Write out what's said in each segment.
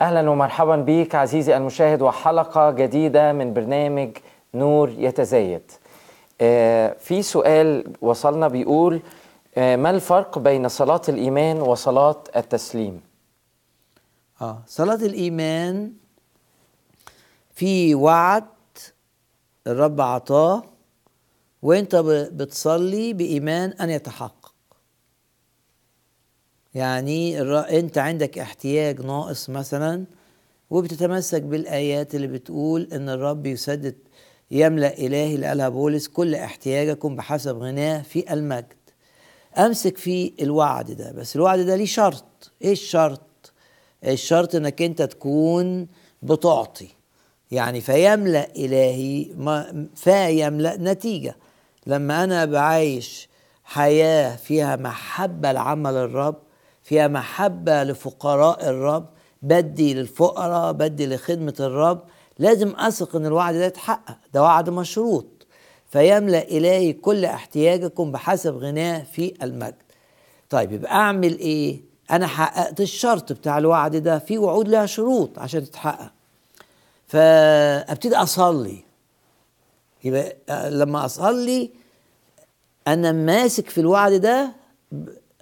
أهلا ومرحبا بك عزيزي المشاهد وحلقة جديدة من برنامج نور يتزايد. آه، في سؤال وصلنا بيقول آه، ما الفرق بين صلاة الإيمان وصلاة التسليم؟ آه صلاة الإيمان في وعد الرب عطاه وأنت بتصلي بإيمان أن يتحقق. يعني انت عندك احتياج ناقص مثلا وبتتمسك بالآيات اللي بتقول إن الرب يسدد يملأ إلهي اللي قالها بولس كل احتياجكم بحسب غناه في المجد. أمسك في الوعد ده بس الوعد ده ليه شرط؟ إيه الشرط؟ الشرط إنك أنت تكون بتعطي. يعني فيملأ إلهي ما فيملأ نتيجة. لما أنا بعيش حياة فيها محبة لعمل الرب فيها محبة لفقراء الرب بدي للفقراء بدي لخدمة الرب. لازم أثق إن الوعد ده يتحقق. ده وعد مشروط. فيملأ إلهي كل احتياجكم بحسب غناه في المجد. طيب يبقى أعمل إيه؟ أنا حققت الشرط بتاع الوعد ده. في وعود لها شروط عشان تتحقق. فأبتدي أصلي. يبقى لما أصلي أنا ماسك في الوعد ده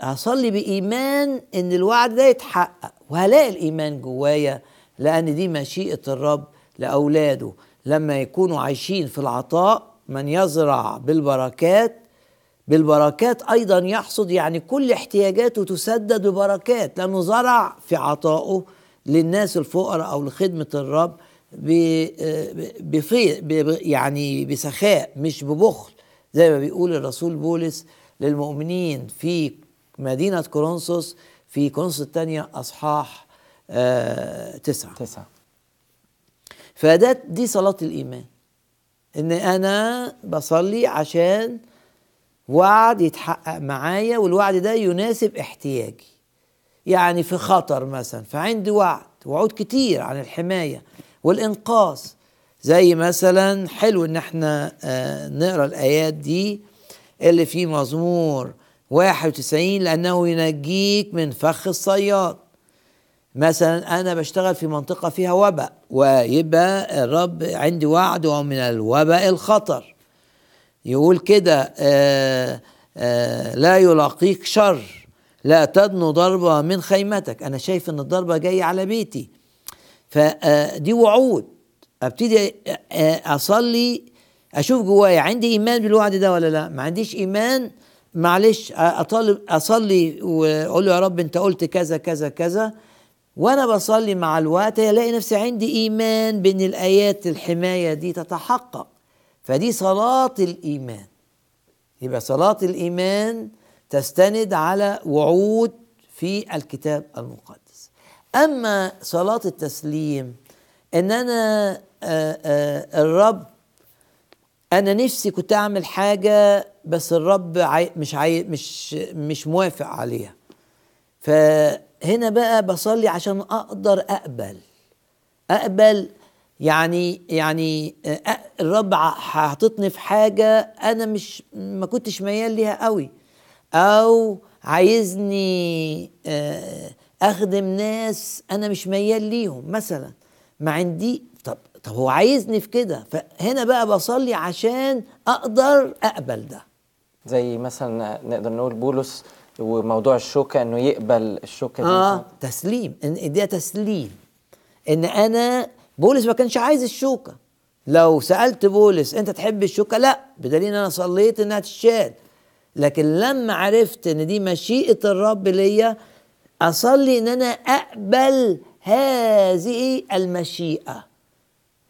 هصلي بإيمان إن الوعد ده يتحقق وهلاقي الإيمان جوايا لأن دي مشيئة الرب لأولاده. لما يكونوا عايشين في العطاء من يزرع بالبركات بالبركات أيضا يحصد يعني كل احتياجاته تسدد ببركات. لأنه زرع في عطائه للناس الفقراء أو لخدمة الرب بفي يعني بسخاء مش ببخل. زي ما بيقول الرسول بولس للمؤمنين في مدينة كورنثوس في كورنثوس الثانية أصحاح آه تسعة. تسعة. فده دي صلاة الإيمان إن أنا بصلي عشان وعد يتحقق معايا والوعد ده يناسب احتياجي. يعني في خطر مثلا فعندي وعد وعود كتير عن الحماية والإنقاذ. زي مثلا حلو إن إحنا آه نقرأ الآيات دي اللي في مزمور 91 لأنه ينجيك من فخ الصياد. مثلا أنا بشتغل في منطقة فيها وباء ويبقى الرب عندي وعد ومن الوباء الخطر. يقول كده آه آه لا يلاقيك شر لا تدنو ضربة من خيمتك. أنا شايف إن الضربة جاية على بيتي. فدي وعود. أبتدي آه، أصلي أشوف جوايا عندي إيمان بالوعد ده ولا لا؟ ما عنديش إيمان معلش اطالب أصلي وأقول له يا رب أنت قلت كذا كذا كذا. وأنا بصلي مع الوقت الاقي نفسي عندي إيمان بأن الآيات الحماية دي تتحقق. فدي صلاة الإيمان. يبقى صلاة الإيمان تستند على وعود في الكتاب المقدس. أما صلاة التسليم إن أنا آه، آه، الرب أنا نفسي كنت أعمل حاجة بس الرب عاي مش عاي مش مش موافق عليها. فهنا بقى بصلي عشان أقدر أقبل. أقبل يعني يعني الرب حاططني في حاجة أنا مش ما كنتش ميال ليها قوي. أو عايزني آه، أخدم ناس أنا مش ميال ليهم مثلا. ما عندي طب طب هو عايزني في كده. فهنا بقى بصلي عشان أقدر أقبل ده. زي مثلا نقدر نقول بولس وموضوع الشوكة إنه يقبل الشوكة دي. آه تسليم. إن ده تسليم. إن أنا بولس ما كانش عايز الشوكة. لو سألت بولس أنت تحب الشوكة؟ لا. بدليل أنا صليت إنها تشال لكن لما عرفت إن دي مشيئة الرب ليا أصلي إن أنا أقبل هذه المشيئة.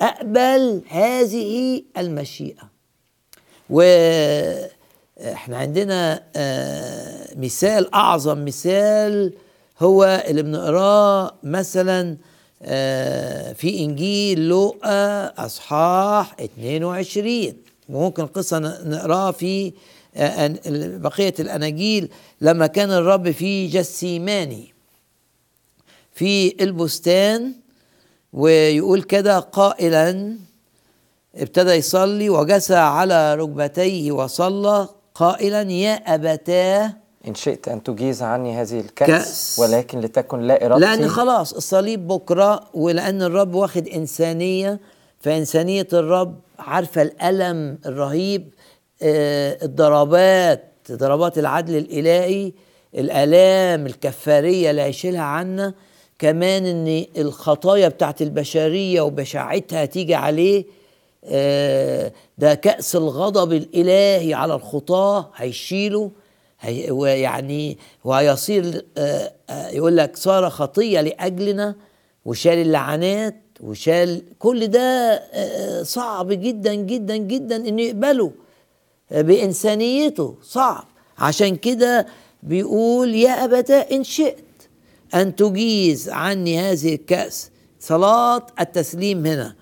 أقبل هذه المشيئة. وإحنا عندنا آه، مثال أعظم مثال هو اللي بنقراه مثلا آه، في إنجيل لوقا أصحاح 22 وممكن قصة نقراها في آه، بقية الأناجيل. لما كان الرب في جسيماني في البستان ويقول كده قائلا ابتدى يصلي وجسى على ركبتيه وصلى قائلا يا أبتاه إن شئت أن تجيز عني هذه الكأس كأس. ولكن لتكن لا إرادتي لأن خلاص الصليب بكرة ولأن الرب واخد إنسانية فإنسانية الرب عارفة الألم الرهيب آه، الضربات ضربات العدل الإلهي الآلام الكفارية اللي هيشيلها عنا كمان إن الخطايا بتاعت البشرية وبشاعتها تيجي عليه ده كأس الغضب الإلهي على الخطاة هيشيله هي ويعني وهيصير آه، آه، يقول لك صار خطية لأجلنا وشال اللعنات وشال كل ده صعب جدا جدا جدا إنه يقبله بإنسانيته صعب. عشان كده بيقول يا أبتاه إن شئت أن تجيز عني هذه الكأس. صلاة التسليم هنا.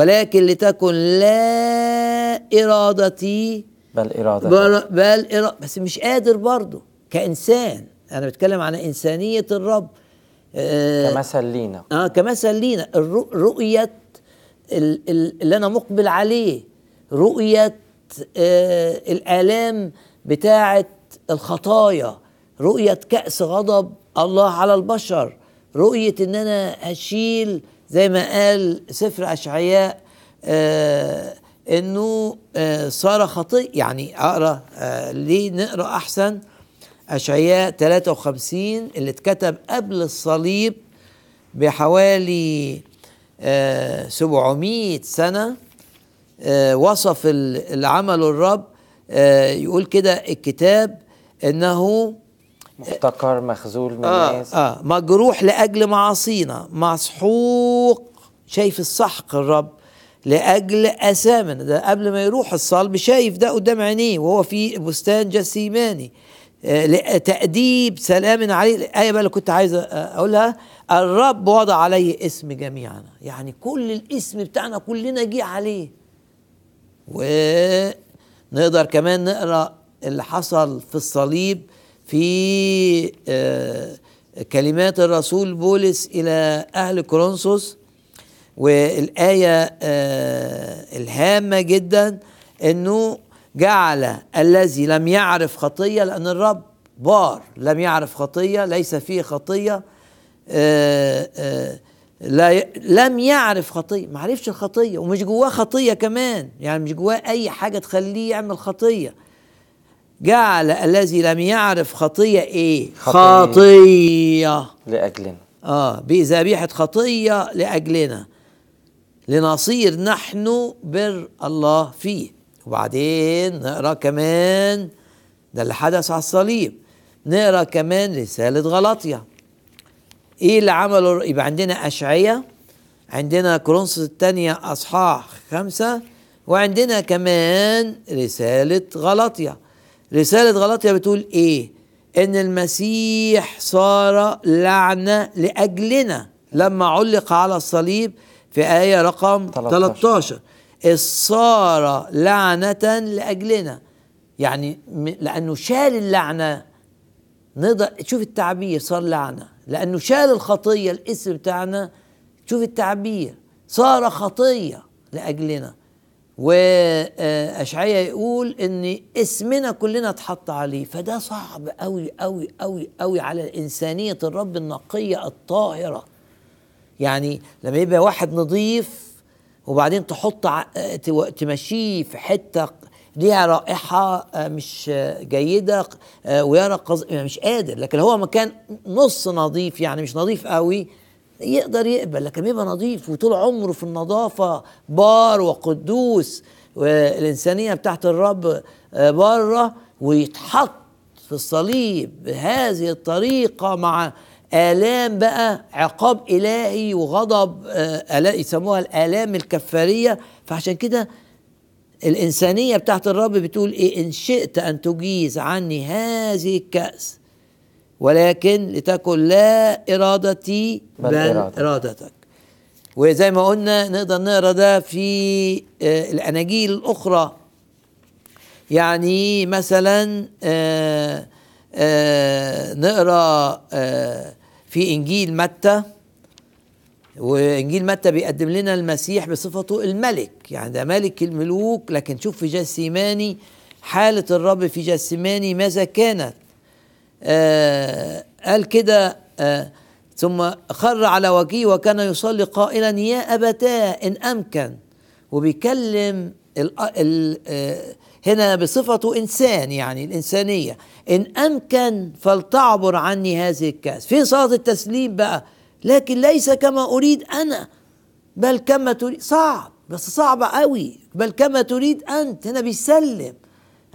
ولكن لتكن لا إرادتي بل إرادتك. بل, بل إرادة بس مش قادر برضه كإنسان. أنا بتكلم عن إنسانية الرب. آه كمثل لينا. آه كمثل لينا. ال- اللي أنا مقبل عليه. رؤية آه الآلام بتاعة الخطايا. رؤية كأس غضب الله على البشر. رؤية إن أنا هشيل زي ما قال سفر أشعياء آه إنه آه صار خطيء يعني أقرأ آه ليه نقرأ أحسن؟ أشعياء 53 اللي اتكتب قبل الصليب بحوالي آه 700 سنة آه وصف ال- اللي عمله الرب آه يقول كده الكتاب إنه محتقر مخذول من آه الناس آه. مجروح لأجل معاصينا. مسحوق شايف السحق الرب لأجل اثامنا ده قبل ما يروح الصلب شايف ده قدام عينيه وهو في بستان جسيماني. آه تأديب سلام عليه. الآية بقى اللي كنت عايز أقولها. الرب وضع عليه اسم جميعنا. يعني كل الاسم بتاعنا كلنا جه عليه. ونقدر كمان نقرأ اللي حصل في الصليب. في آه، كلمات الرسول بولس إلى أهل كورنثوس والآية آه، الهامة جدا إنه جعل الذي لم يعرف خطية لأن الرب بار لم يعرف خطية ليس فيه خطية آه، لا. لم يعرف خطية ما عرفش الخطية ومش جواه خطية كمان يعني مش جواه أي حاجة تخليه يعمل خطية جعل الذي لم يعرف خطية إيه؟ خطية. لأجلنا. آه بذبيحه خطية لأجلنا. لنصير نحن بر الله فيه. وبعدين نقرأ كمان ده اللي حدث على الصليب. نقرأ كمان رسالة غلطية. إيه اللي عمله؟ يبقى عندنا اشعياء عندنا كورنثوس الثانية أصحاح خمسة وعندنا كمان رسالة غلطية. رسالة غلطية بتقول إيه؟ إن المسيح صار لعنه لأجلنا لما علق على الصليب في آية رقم 13. 13 إذ صار لعنة لأجلنا. يعني لأنه شال اللعنة. نقدر شوف التعبير صار لعنة. لأنه شال الخطية الاسم بتاعنا. شوف التعبير. صار خطية لأجلنا. واشعياء يقول إن اسمنا كلنا اتحط عليه فده صعب قوي قوي قوي قوي على إنسانية الرب النقية الطاهرة. يعني لما يبقى واحد نظيف وبعدين تحط تمشيه في حتة ليها رائحة آه، مش جيدة آه، ويرى مش قادر لكن هو مكان نص نظيف يعني مش نظيف قوي يقدر يقبل لكن يبقى نظيف. وطول عمره في النظافة بار وقدوس والإنسانية بتاعت الرب آه، بره ويتحط في الصليب بهذه الطريقة مع آلام بقى عقاب إلهي وغضب آه، يسموها الآلام الكفارية. فعشان كده الإنسانية بتاعت الرب بتقول إيه إن شئت أن تجيز عني هذه الكأس. ولكن لتكن لا إرادتي بل إرادتك. إرادتك. وزي ما قلنا نقدر نقرأ ده في آه، الأناجيل الأخرى. يعني مثلا آه، آه، نقرأ في إنجيل متى؟ وإنجيل متى بيقدم لنا المسيح بصفته الملك. يعني ده ملك الملوك لكن شوف في جسيماني حالة الرب في جسيماني ماذا كانت؟ قال كده آه ثم خر على وجهه وكان يصلي قائلا يا أبتاه إن أمكن. وبيكلم ال ال آه هنا بصفته إنسان يعني الإنسانية. إن أمكن فلتعبر عني هذه الكأس. في صلاة التسليم بقى؟ لكن ليس كما أريد أنا بل كما تريد. صعب بس صعب قوي. بل كما تريد أنت. هنا بيسلم.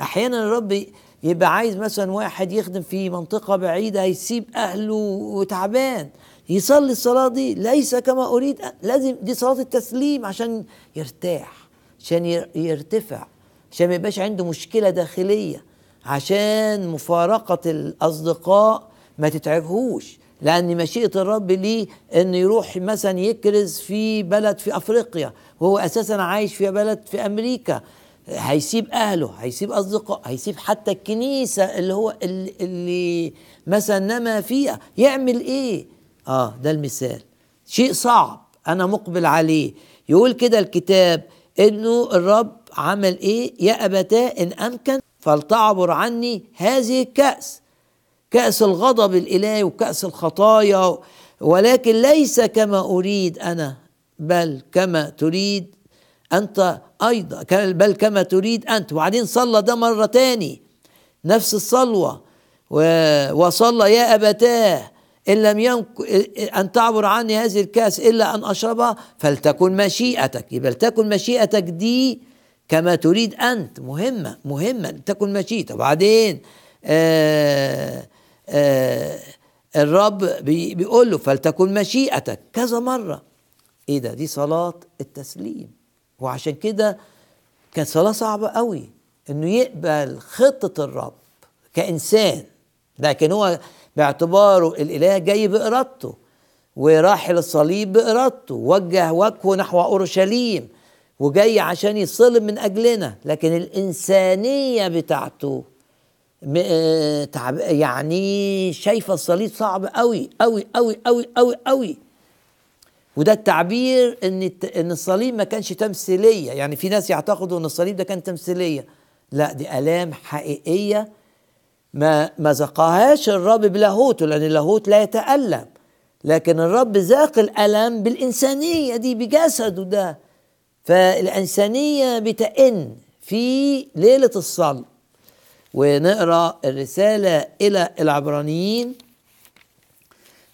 أحيانا الرب يبقى عايز مثلا واحد يخدم في منطقة بعيدة هيسيب أهله وتعبان يصلي الصلاة دي ليس كما أريد لازم دي صلاة التسليم عشان يرتاح عشان ير- يرتفع عشان ما يبقاش عنده مشكلة داخلية عشان مفارقة الأصدقاء ما تتعبهوش. لأن مشيئة الرب ليه؟ إنه يروح مثلا يكرز في بلد في أفريقيا وهو أساسا عايش في بلد في أمريكا. هيسيب أهله هيسيب أصدقاء هيسيب حتى الكنيسة اللي هو اللي, اللي مثلا نما فيها يعمل إيه؟ آه ده المثال شيء صعب أنا مقبل عليه يقول كده الكتاب إنه الرب عمل إيه؟ يا أبتاه إن أمكن فلتعبر عني هذه الكأس كأس الغضب الإلهي وكأس الخطايا ولكن ليس كما أريد أنا بل كما تريد أنت أيضا بل كما تريد أنت. وبعدين صلى ده مرة تاني. نفس الصلوة. وصلى يا أبتاه إن لم يمكن أن تعبر عني هذه الكأس إلا أن أشربها فلتكن مشيئتك. يبقى لتكن مشيئتك دي كما تريد أنت. مهمة مهمة تكن مشيئتك. وبعدين آه آه الرب بي بيقول له فلتكن مشيئتك. كذا مرة. إيه ده؟ دي صلاة التسليم. وعشان كده كانت صلاة صعبة قوي إنه يقبل خطة الرب كإنسان لكن هو باعتباره الإله جاي بإرادته وراح للصليب بإرادته وجه وجهه نحو أورشليم وجاي عشان يصلب من أجلنا لكن الإنسانية بتاعته آه، يعني شايفة الصليب صعب قوي قوي قوي قوي قوي قوي. وده التعبير إن إن الصليب ما كانش تمثيلية. يعني في ناس يعتقدوا إن الصليب ده كان تمثيلية. لا دي آلام حقيقية ما ما ذاقهاش الرب بلاهوته لأن اللاهوت لا يتألم. لكن الرب ذاق الألم بالإنسانية دي بجسده ده. فالإنسانية بتئن في ليلة الصلب. ونقرأ الرسالة إلى العبرانيين.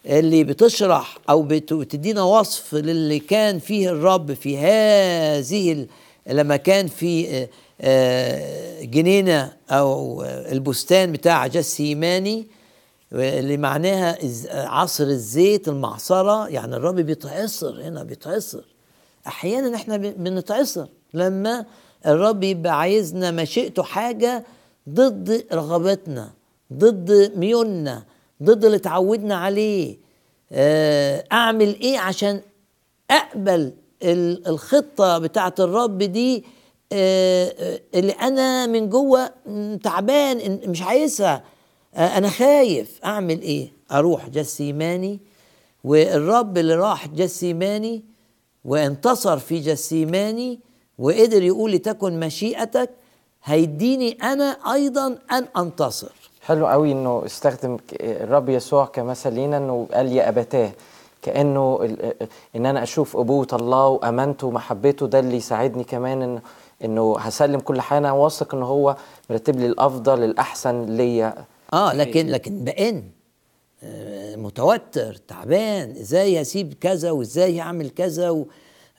اللي بتشرح أو بت- بتدينا وصف للي كان فيه الرب في هذه لما كان في آه، آه، جنينة أو البستان بتاع جسيماني اللي معناها عصر الزيت المعصرة يعني الرب بيتعصر هنا بيتعصر. أحيانا إحنا بن- بنتعصر لما الرب يبقى عايزنا مشيئته حاجة ضد رغباتنا ضد ميولنا ضد اللي اتعودنا عليه. آه، أعمل إيه عشان أقبل ال- الخطة بتاعت الرب دي؟ آه، آه، اللي أنا من جوه تعبان مش عايزها. أنا خايف. أعمل إيه؟ أروح جسيماني والرب اللي راح جسيماني وانتصر في جسيماني وقدر يقول لتكن مشيئتك هيديني أنا أيضا أن أنتصر. حلو قوي إنه استخدم الرب يسوع كمثل لينا انه قال يا أبتاه كأنه إن أنا أشوف ابوه الله وأمانته ومحبته ده اللي يساعدني كمان إن إنه هسلم كل حاجة. أنا واثق ان هو مرتب لي الأفضل الأحسن ليا. آه لكن لكن بإن؟ آه، متوتر تعبان إزاي هسيب كذا وإزاي هعمل كذا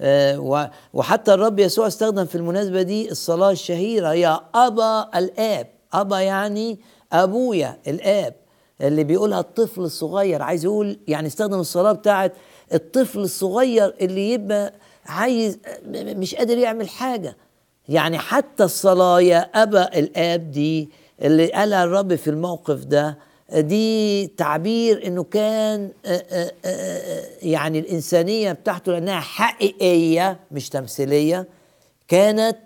آه، و- وحتى الرب يسوع استخدم في المناسبة دي الصلاة الشهيرة يا أبا الآب. أبا يعني أبويا الآب اللي بيقولها الطفل الصغير عايز يقول يعني استخدم الصلاة بتاعت الطفل الصغير اللي يبقى عايز مش قادر يعمل حاجة. يعني حتى الصلاة يا أبا الآب دي اللي قالها الرب في الموقف ده دي تعبير إنه كان يعني الإنسانية بتاعته لأنها حقيقية مش تمثيلية كانت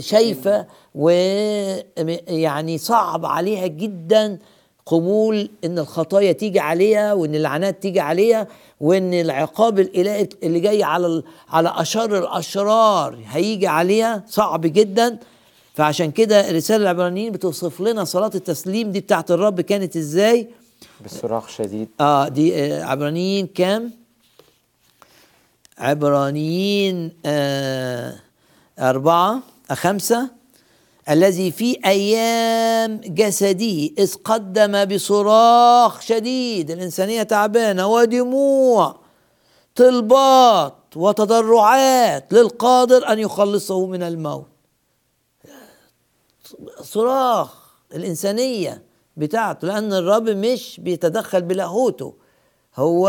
شايفة ويعني صعب عليها جدا قبول إن الخطايا تيجي عليها وإن اللعنات تيجي عليها وإن العقاب الإلهي اللي جاي على ال- على اشر الأشرار هيجي عليها صعب جدا. فعشان كده رسالة العبرانيين بتوصف لنا صلاة التسليم دي بتاعت الرب كانت إزاي؟ بصراخ شديد. آه دي آه عبرانيين كام؟ عبرانيين آه أربعة آه خمسة؟ الذي في أيام جسده إذ قدم بصراخ شديد. الإنسانية تعبانة ودموع طلبات وتضرعات للقادر أن يخلصه من الموت. صراخ الإنسانية بتاعته لأن الرب مش بيتدخل بلاهوته. هو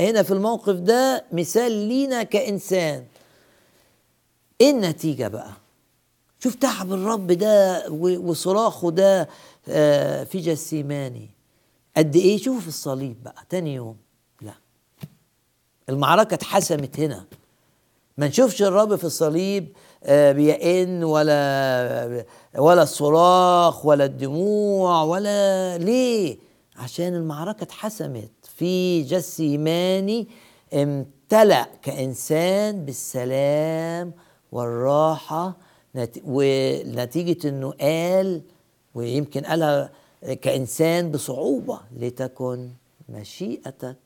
هنا في الموقف ده مثال لينا كإنسان. إيه النتيجة بقى؟ شوف تعب الرب ده وصراخه ده آه، في جسيماني قد إيه؟ شوفوا في الصليب بقى تاني يوم. لا. المعركة اتحسمت هنا. ما نشوفش الرب في الصليب آه، بيئن ولا ولا الصراخ ولا الدموع ولا ليه؟ عشان المعركة اتحسمت. في جسيماني امتلأ كإنسان بالسلام والراحة ونتيجة إنه قال ويمكن قالها كإنسان بصعوبة لتكن مشيئتك.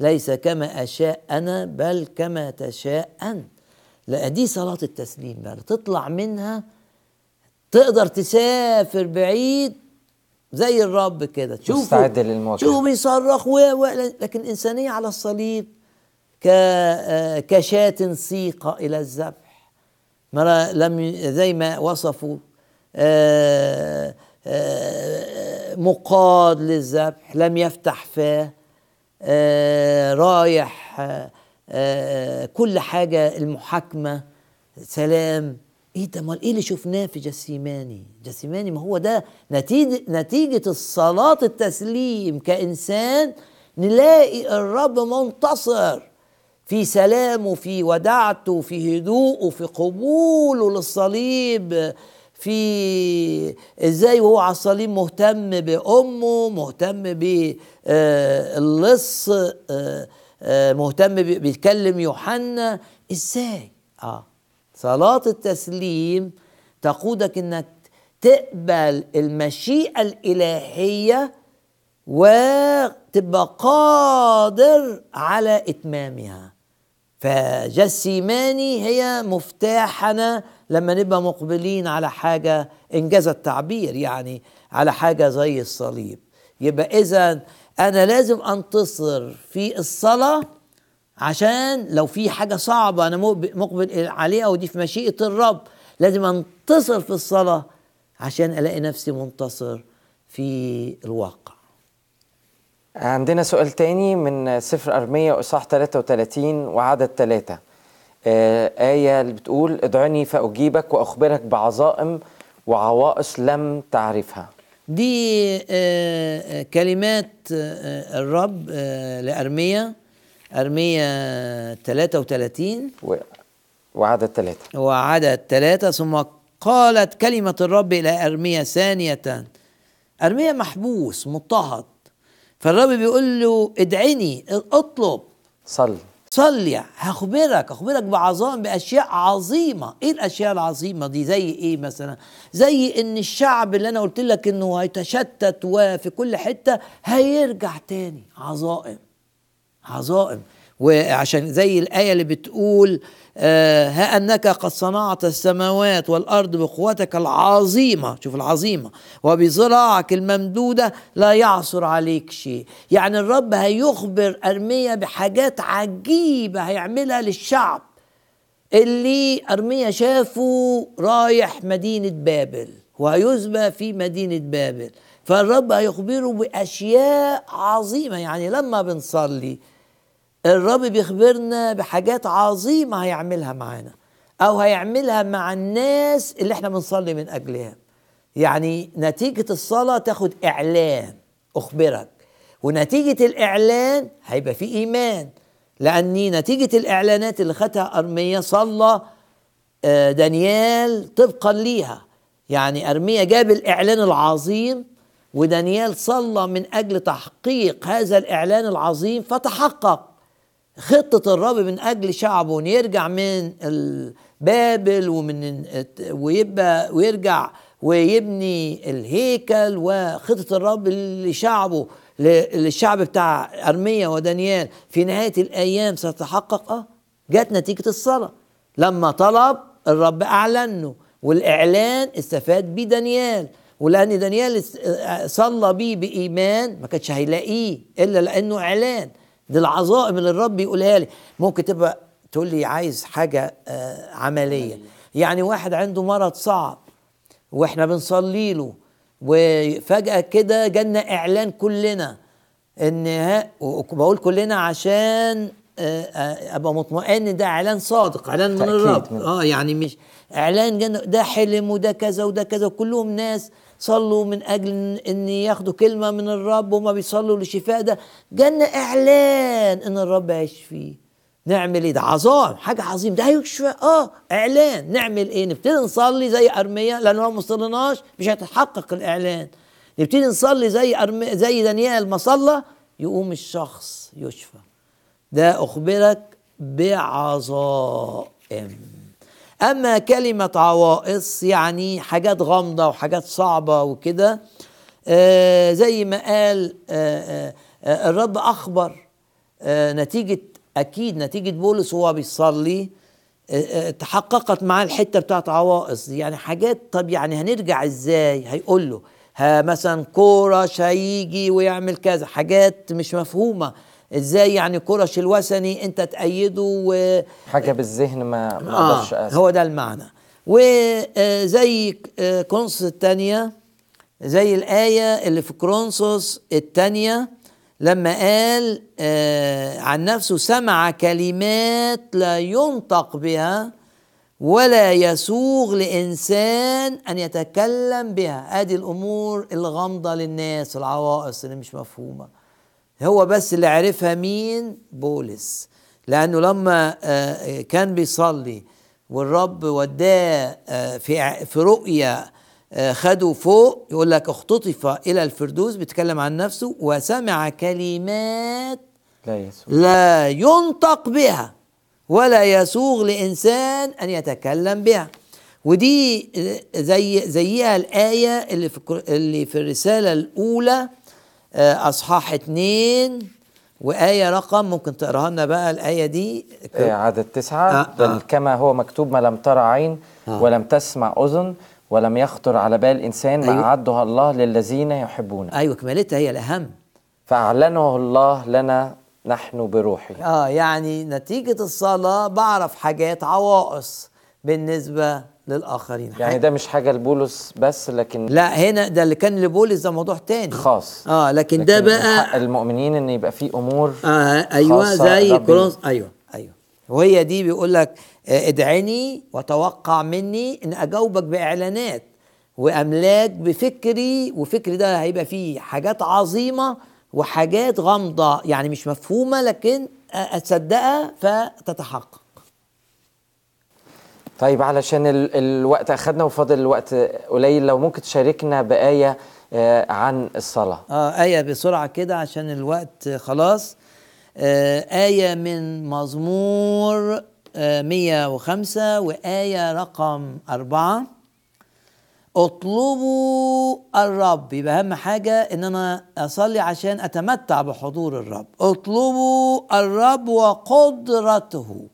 ليس كما أشاء أنا بل كما تشاء أنت. لا دي صلاة التسليم بقى تطلع منها تقدر تسافر بعيد زي الرب كده. تشوفه مستعد للمواجهة. شوفه بيصرخ و... و... لكن إنسانية على الصليب ك... آه، كشاة سيقة إلى الذبح مرة لم زي ما وصفوا آه، آه، مقاد للذبح لم يفتح فاه آه، رايح كل حاجة المحاكمة سلام. إيه ده؟ أمال إيه اللي شفناه في جسيماني؟ جسيماني ما هو ده نتيجة نتيجة الصلاة التسليم. كإنسان نلاقي الرب منتصر. في سلامه في ودعته في هدوءه في قبوله للصليب. في إزاي وهو على الصليب مهتم بأمه مهتم باللص مهتم ب- بيتكلم يوحنا. إزاي؟ آه صلاة التسليم تقودك إنك تقبل المشيئة الإلهية وتبقى قادر على إتمامها. فجسيماني هي مفتاحنا لما نبقى مقبلين على حاجة إنجاز التعبير يعني على حاجة زي الصليب. يبقى إذا أنا لازم أنتصر في الصلاة عشان لو في حاجة صعبة أنا مقب- مقبل عليها ودي في مشيئة الرب. لازم أنتصر في الصلاة عشان ألاقي نفسي منتصر في الواقع. عندنا سؤال تاني من سفر أرمية إصحاح 33 وعدد ثلاثة آه آية اللي بتقول ادعوني فأجيبك وأخبرك بعظائم وعوائص لم تعرفها. دي آه، آه، كلمات الرب لأرميا أرميا 33 و... وعدد ثلاثة وعدد ثلاثة ثم قالت كلمة الرب إلى أرميا ثانية. أرميا محبوس مضطهد. فالرب بيقول له ادعيني اطلب. صل صلي. هخبرك اخبرك بعظام بأشياء عظيمة. إيه الأشياء العظيمة دي؟ زي إيه مثلا؟ زي إن الشعب اللي أنا قلت لك إنه هيتشتت وفي كل حتة هيرجع تاني. عظائم. عظائم. وعشان زي الآية اللي بتقول آه ها أنك قد صنعت السماوات والأرض بقوتك العظيمة. شوف العظيمة. وبذراعك الممدودة لا يعصر عليك شيء. يعني الرب هيخبر أرميا بحاجات عجيبة هيعملها للشعب. اللي أرميا شافه رايح مدينة بابل وهيسبى في مدينة بابل. فالرب هيخبره بأشياء عظيمة. يعني لما بنصلي الرب بيخبرنا بحاجات عظيمة هيعملها معانا أو هيعملها مع الناس اللي إحنا بنصلي من أجلها. يعني نتيجة الصلاة تاخد إعلان أخبرك. ونتيجة الإعلان هيبقى في إيمان لأني نتيجة الإعلانات اللي خدها أرميا صلى آه، دانيال طبقا ليها. يعني أرميا جاب الإعلان العظيم ودانيال صلى من أجل تحقيق هذا الإعلان العظيم فتحقق. خطة الرب من أجل شعبه إن يرجع من بابل ومن ويبقى ويرجع ويبني الهيكل وخطة الرب لشعبه للشعب بتاع أرميا ودانيال. في نهاية الأيام ستتحقق أه جت نتيجة الصلاة لما طلب الرب أعلنه والإعلان استفاد بيه دانيال. ولأن دانيال صلى بيه بإيمان ما كانش هيلاقيه إلا لأنه إعلان. دي العظائم اللي الرب يقولها لي. ممكن تبقى تقول لي عايز حاجة آه عملية. يعني واحد عنده مرض صعب وإحنا بنصلي له وفجأة كده جالنا إعلان كلنا إن ها وبقول كلنا عشان أبقى مطمئن ده إعلان صادق إعلان من الرب. آه يعني مش إعلان جن ده حلم وده كذا وده كذا وكلهم ناس صلوا من أجل ان ياخدوا كلمة من الرب وما بيصلوا لشفاء ده. جالنا إعلان إن الرب هيشفيه نعمل إيه ده؟ عظام حاجة عظيم ده هيشفى. آه إعلان. نعمل إيه؟ نبتدي نصلي زي أرميا لأن لو ما صليناش. مش هيتحقق الإعلان. نبتدي نصلي زي أرمي زي دانيال ما صلى يقوم الشخص يشفى. ده أخبرك بعظائم أما كلمة عوائص يعني حاجات غامضة وحاجات صعبة وكده آه زي ما قال آه آه الرب أخبر آه نتيجة أكيد نتيجة بولس وهو بيصلي آه تحققت معاه الحتة بتاعت عوائص. يعني حاجات طب يعني هنرجع إزاي؟ هيقول له مثلا كورش هيجي ويعمل كذا. حاجات مش مفهومة. إزاي يعني كرش الوثني انت تأيده و حاجة بالذهن ما ما أقدرش آه هو ده المعنى. وزي كرونسوس الثانية زي الآية اللي في كرونسوس الثانية لما قال آه عن نفسه سمع كلمات لا ينطق بها ولا يسوغ لإنسان أن يتكلم بها. هذه الأمور الغامضة للناس العوائص اللي مش مفهومة. هو بس اللي عرفها مين؟ بولس. لأنه لما كان بيصلي والرب وداه في في رؤيا خده فوق يقول لك اختطف إلى الفردوس بيتكلم عن نفسه وسمع كلمات لا يسوع لا ينطق بها ولا يسوغ لإنسان أن يتكلم بها. ودي زي زيها الآية اللي في اللي في الرسالة الأولى أصحاح اتنين وآية رقم ممكن تقراها لنا بقى الآية دي عدد تسعة آه بل آه. كما هو مكتوب ما لم ترى عين آه. ولم تسمع أذن ولم يخطر على بال إنسان ما أيوة. أعدها الله للذين يحبون أيوة كمالتها هي الأهم فأعلنه الله لنا نحن بروحه آه يعني نتيجة الصلاة بعرف حاجات عوائص بالنسبة للآخرين. يعني ده مش حاجة لبولس بس لكن لا هنا ده اللي كان لبولس ده موضوع تاني. خاص. آه لكن, لكن ده بقى حق المؤمنين إن يبقى في أمور آه أيوه زي كورنث أيوه أيوه. وهي دي بيقول لك ادعيني وتوقع مني إن أجاوبك بإعلانات وأملاك بفكري وفكري ده هيبقى فيه حاجات عظيمة وحاجات غامضة يعني مش مفهومة لكن اتصدقها فتتحقق. طيب علشان ال الوقت أخدنا وفاضل الوقت قليل لو ممكن تشاركنا بآية آه عن الصلاة. آه آية بسرعة كده عشان الوقت خلاص. آه آية من مزمور آه 105 وآية رقم أربعة. اطلبوا الرب. يبقى أهم حاجة إن أنا أصلي عشان أتمتع بحضور الرب. اطلبوا الرب وقدرته.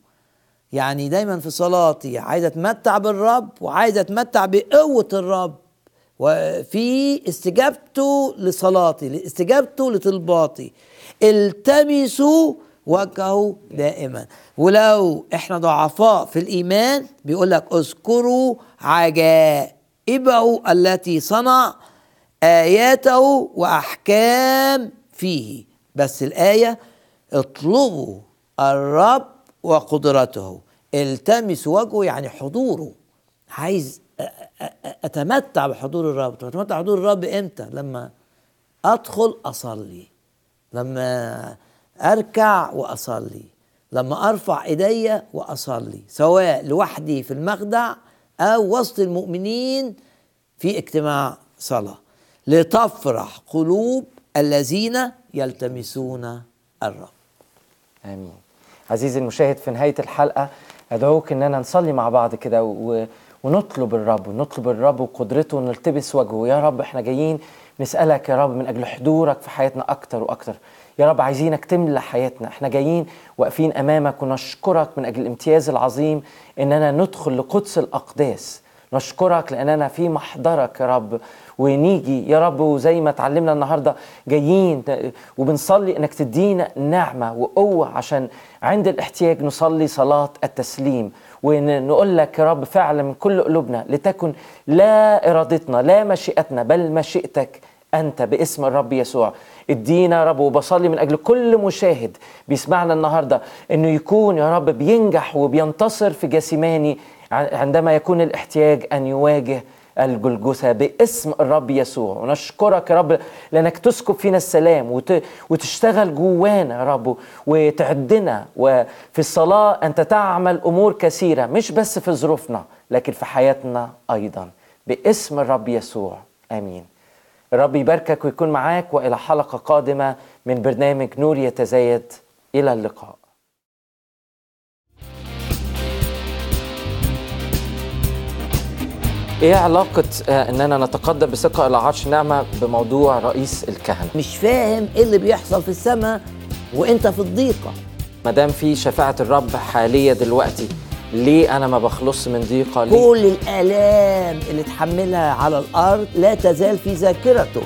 يعني دايما في صلاتي عايز أتمتع بالرب وعايز أتمتع بقوة الرب. وفي استجابته لصلاتي استجابته لطلباتي. التمسوا وجهه دائما. ولو إحنا ضعفاء في الإيمان بيقول لك اذكروا عجائبه التي صنع آياته وأحكام فيه. بس الآية اطلبوا الرب وقدرته. التمسوا وجهه يعني حضوره. عايز أتمتع بحضور الرب. أتمتع بحضور الرب إمتى؟ لما أدخل أصلي. لما أركع وأصلي. لما أرفع ايديا وأصلي. سواء لوحدي في المخدع أو وسط المؤمنين في اجتماع صلاة. لتفرح قلوب الذين يلتمسون الرب. آمين. عزيزي المشاهد في نهاية الحلقة أدعوك اننا نصلي مع بعض كده و... ونطلب الرب ونطلب الرب وقدرته ونلتبس وجهه. يا رب إحنا جايين نسألك يا رب من أجل حضورك في حياتنا أكتر وأكتر. يا رب عايزينك تملى حياتنا. إحنا جايين واقفين أمامك ونشكرك من أجل الامتياز العظيم إننا ندخل لقدس الأقداس. نشكرك لأننا في محضرك يا رب. ونيجي يا رب وزي ما اتعلمنا النهارده جايين وبنصلي إنك تدينا نعمة وقوة عشان عند الاحتياج نصلي صلاة التسليم. ونقول لك يا رب فعلا من كل قلوبنا لتكن لا إرادتنا لا مشيئتنا بل مشيئتك أنت باسم الرب يسوع. ادينا يا رب وبصلي من أجل كل مشاهد بيسمعنا النهارده إنه يكون يا رب بينجح وبينتصر في جسيماني عندما يكون الاحتياج أن يواجه الجلجثة باسم الرب يسوع. ونشكرك يا رب لأنك تسكب فينا السلام وت... وتشتغل جوانا يا رب وتعدنا. وفي الصلاة أنت تعمل أمور كثيرة مش بس في ظروفنا لكن في حياتنا أيضا. باسم الرب يسوع. آمين. الرب يباركك ويكون معاك وإلى حلقة قادمة من برنامج نور يتزايد. إلى اللقاء. إيه علاقة آه إننا نتقدم بثقة إلى عرش نعمة بموضوع رئيس الكهنة؟ مش فاهم إيه اللي بيحصل في السماء وإنت في الضيقة. ما دام في شفاعة الرب حالية دلوقتي ليه أنا ما بخلص من ضيقة ليه؟ كل الآلام اللي تحملها على الأرض لا تزال في ذاكرته